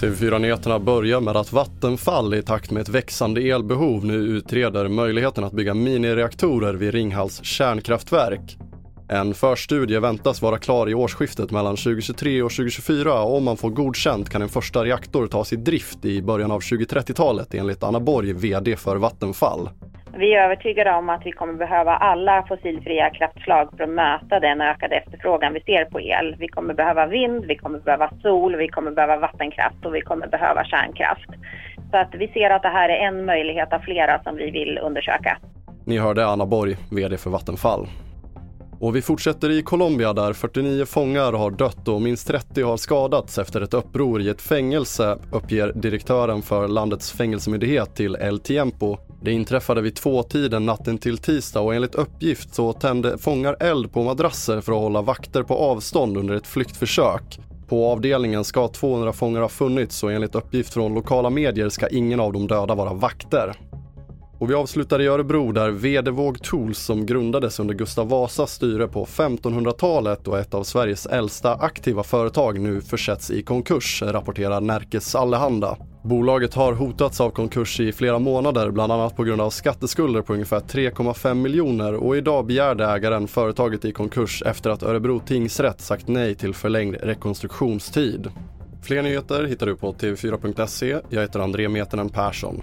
TV4-nyheterna börjar med att Vattenfall i takt med ett växande elbehov nu utreder möjligheten att bygga minireaktorer vid Ringhals kärnkraftverk. En förstudie väntas vara klar i årsskiftet mellan 2023 och 2024 och om man får godkänt kan en första reaktor tas i drift i början av 2030-talet enligt Anna Borg, VD för Vattenfall. Vi är övertygade om att vi kommer behöva alla fossilfria kraftslag för att möta den ökade efterfrågan vi ser på el. Vi kommer behöva vind, vi kommer behöva sol, vi kommer behöva vattenkraft och vi kommer behöva kärnkraft. Så att vi ser att det här är en möjlighet av flera som vi vill undersöka. Ni hörde Anna Borg, VD för Vattenfall. Och vi fortsätter i Colombia där 49 fångar har dött och minst 30 har skadats efter ett uppror i ett fängelse, uppger direktören för landets fängelsemyndighet till El Tiempo. Det inträffade vid tvåtiden natten till tisdag och enligt uppgift så tände fångar eld på madrasser för att hålla vakter på avstånd under ett flyktförsök. På avdelningen ska 200 fångar ha funnits och enligt uppgift från lokala medier ska ingen av de döda vara vakter. Och vi avslutar i Örebro där Vedevåg Tools som grundades under Gustav Vasas styre på 1500-talet och ett av Sveriges äldsta aktiva företag nu försätts i konkurs, rapporterar Närkes Allehanda. Bolaget har hotats av konkurs i flera månader, bland annat på grund av skatteskulder på ungefär 3,5 miljoner och idag begärde ägaren företaget i konkurs efter att Örebro tingsrätt sagt nej till förlängd rekonstruktionstid. Fler nyheter hittar du på tv4.se. Jag heter André Metenen Persson.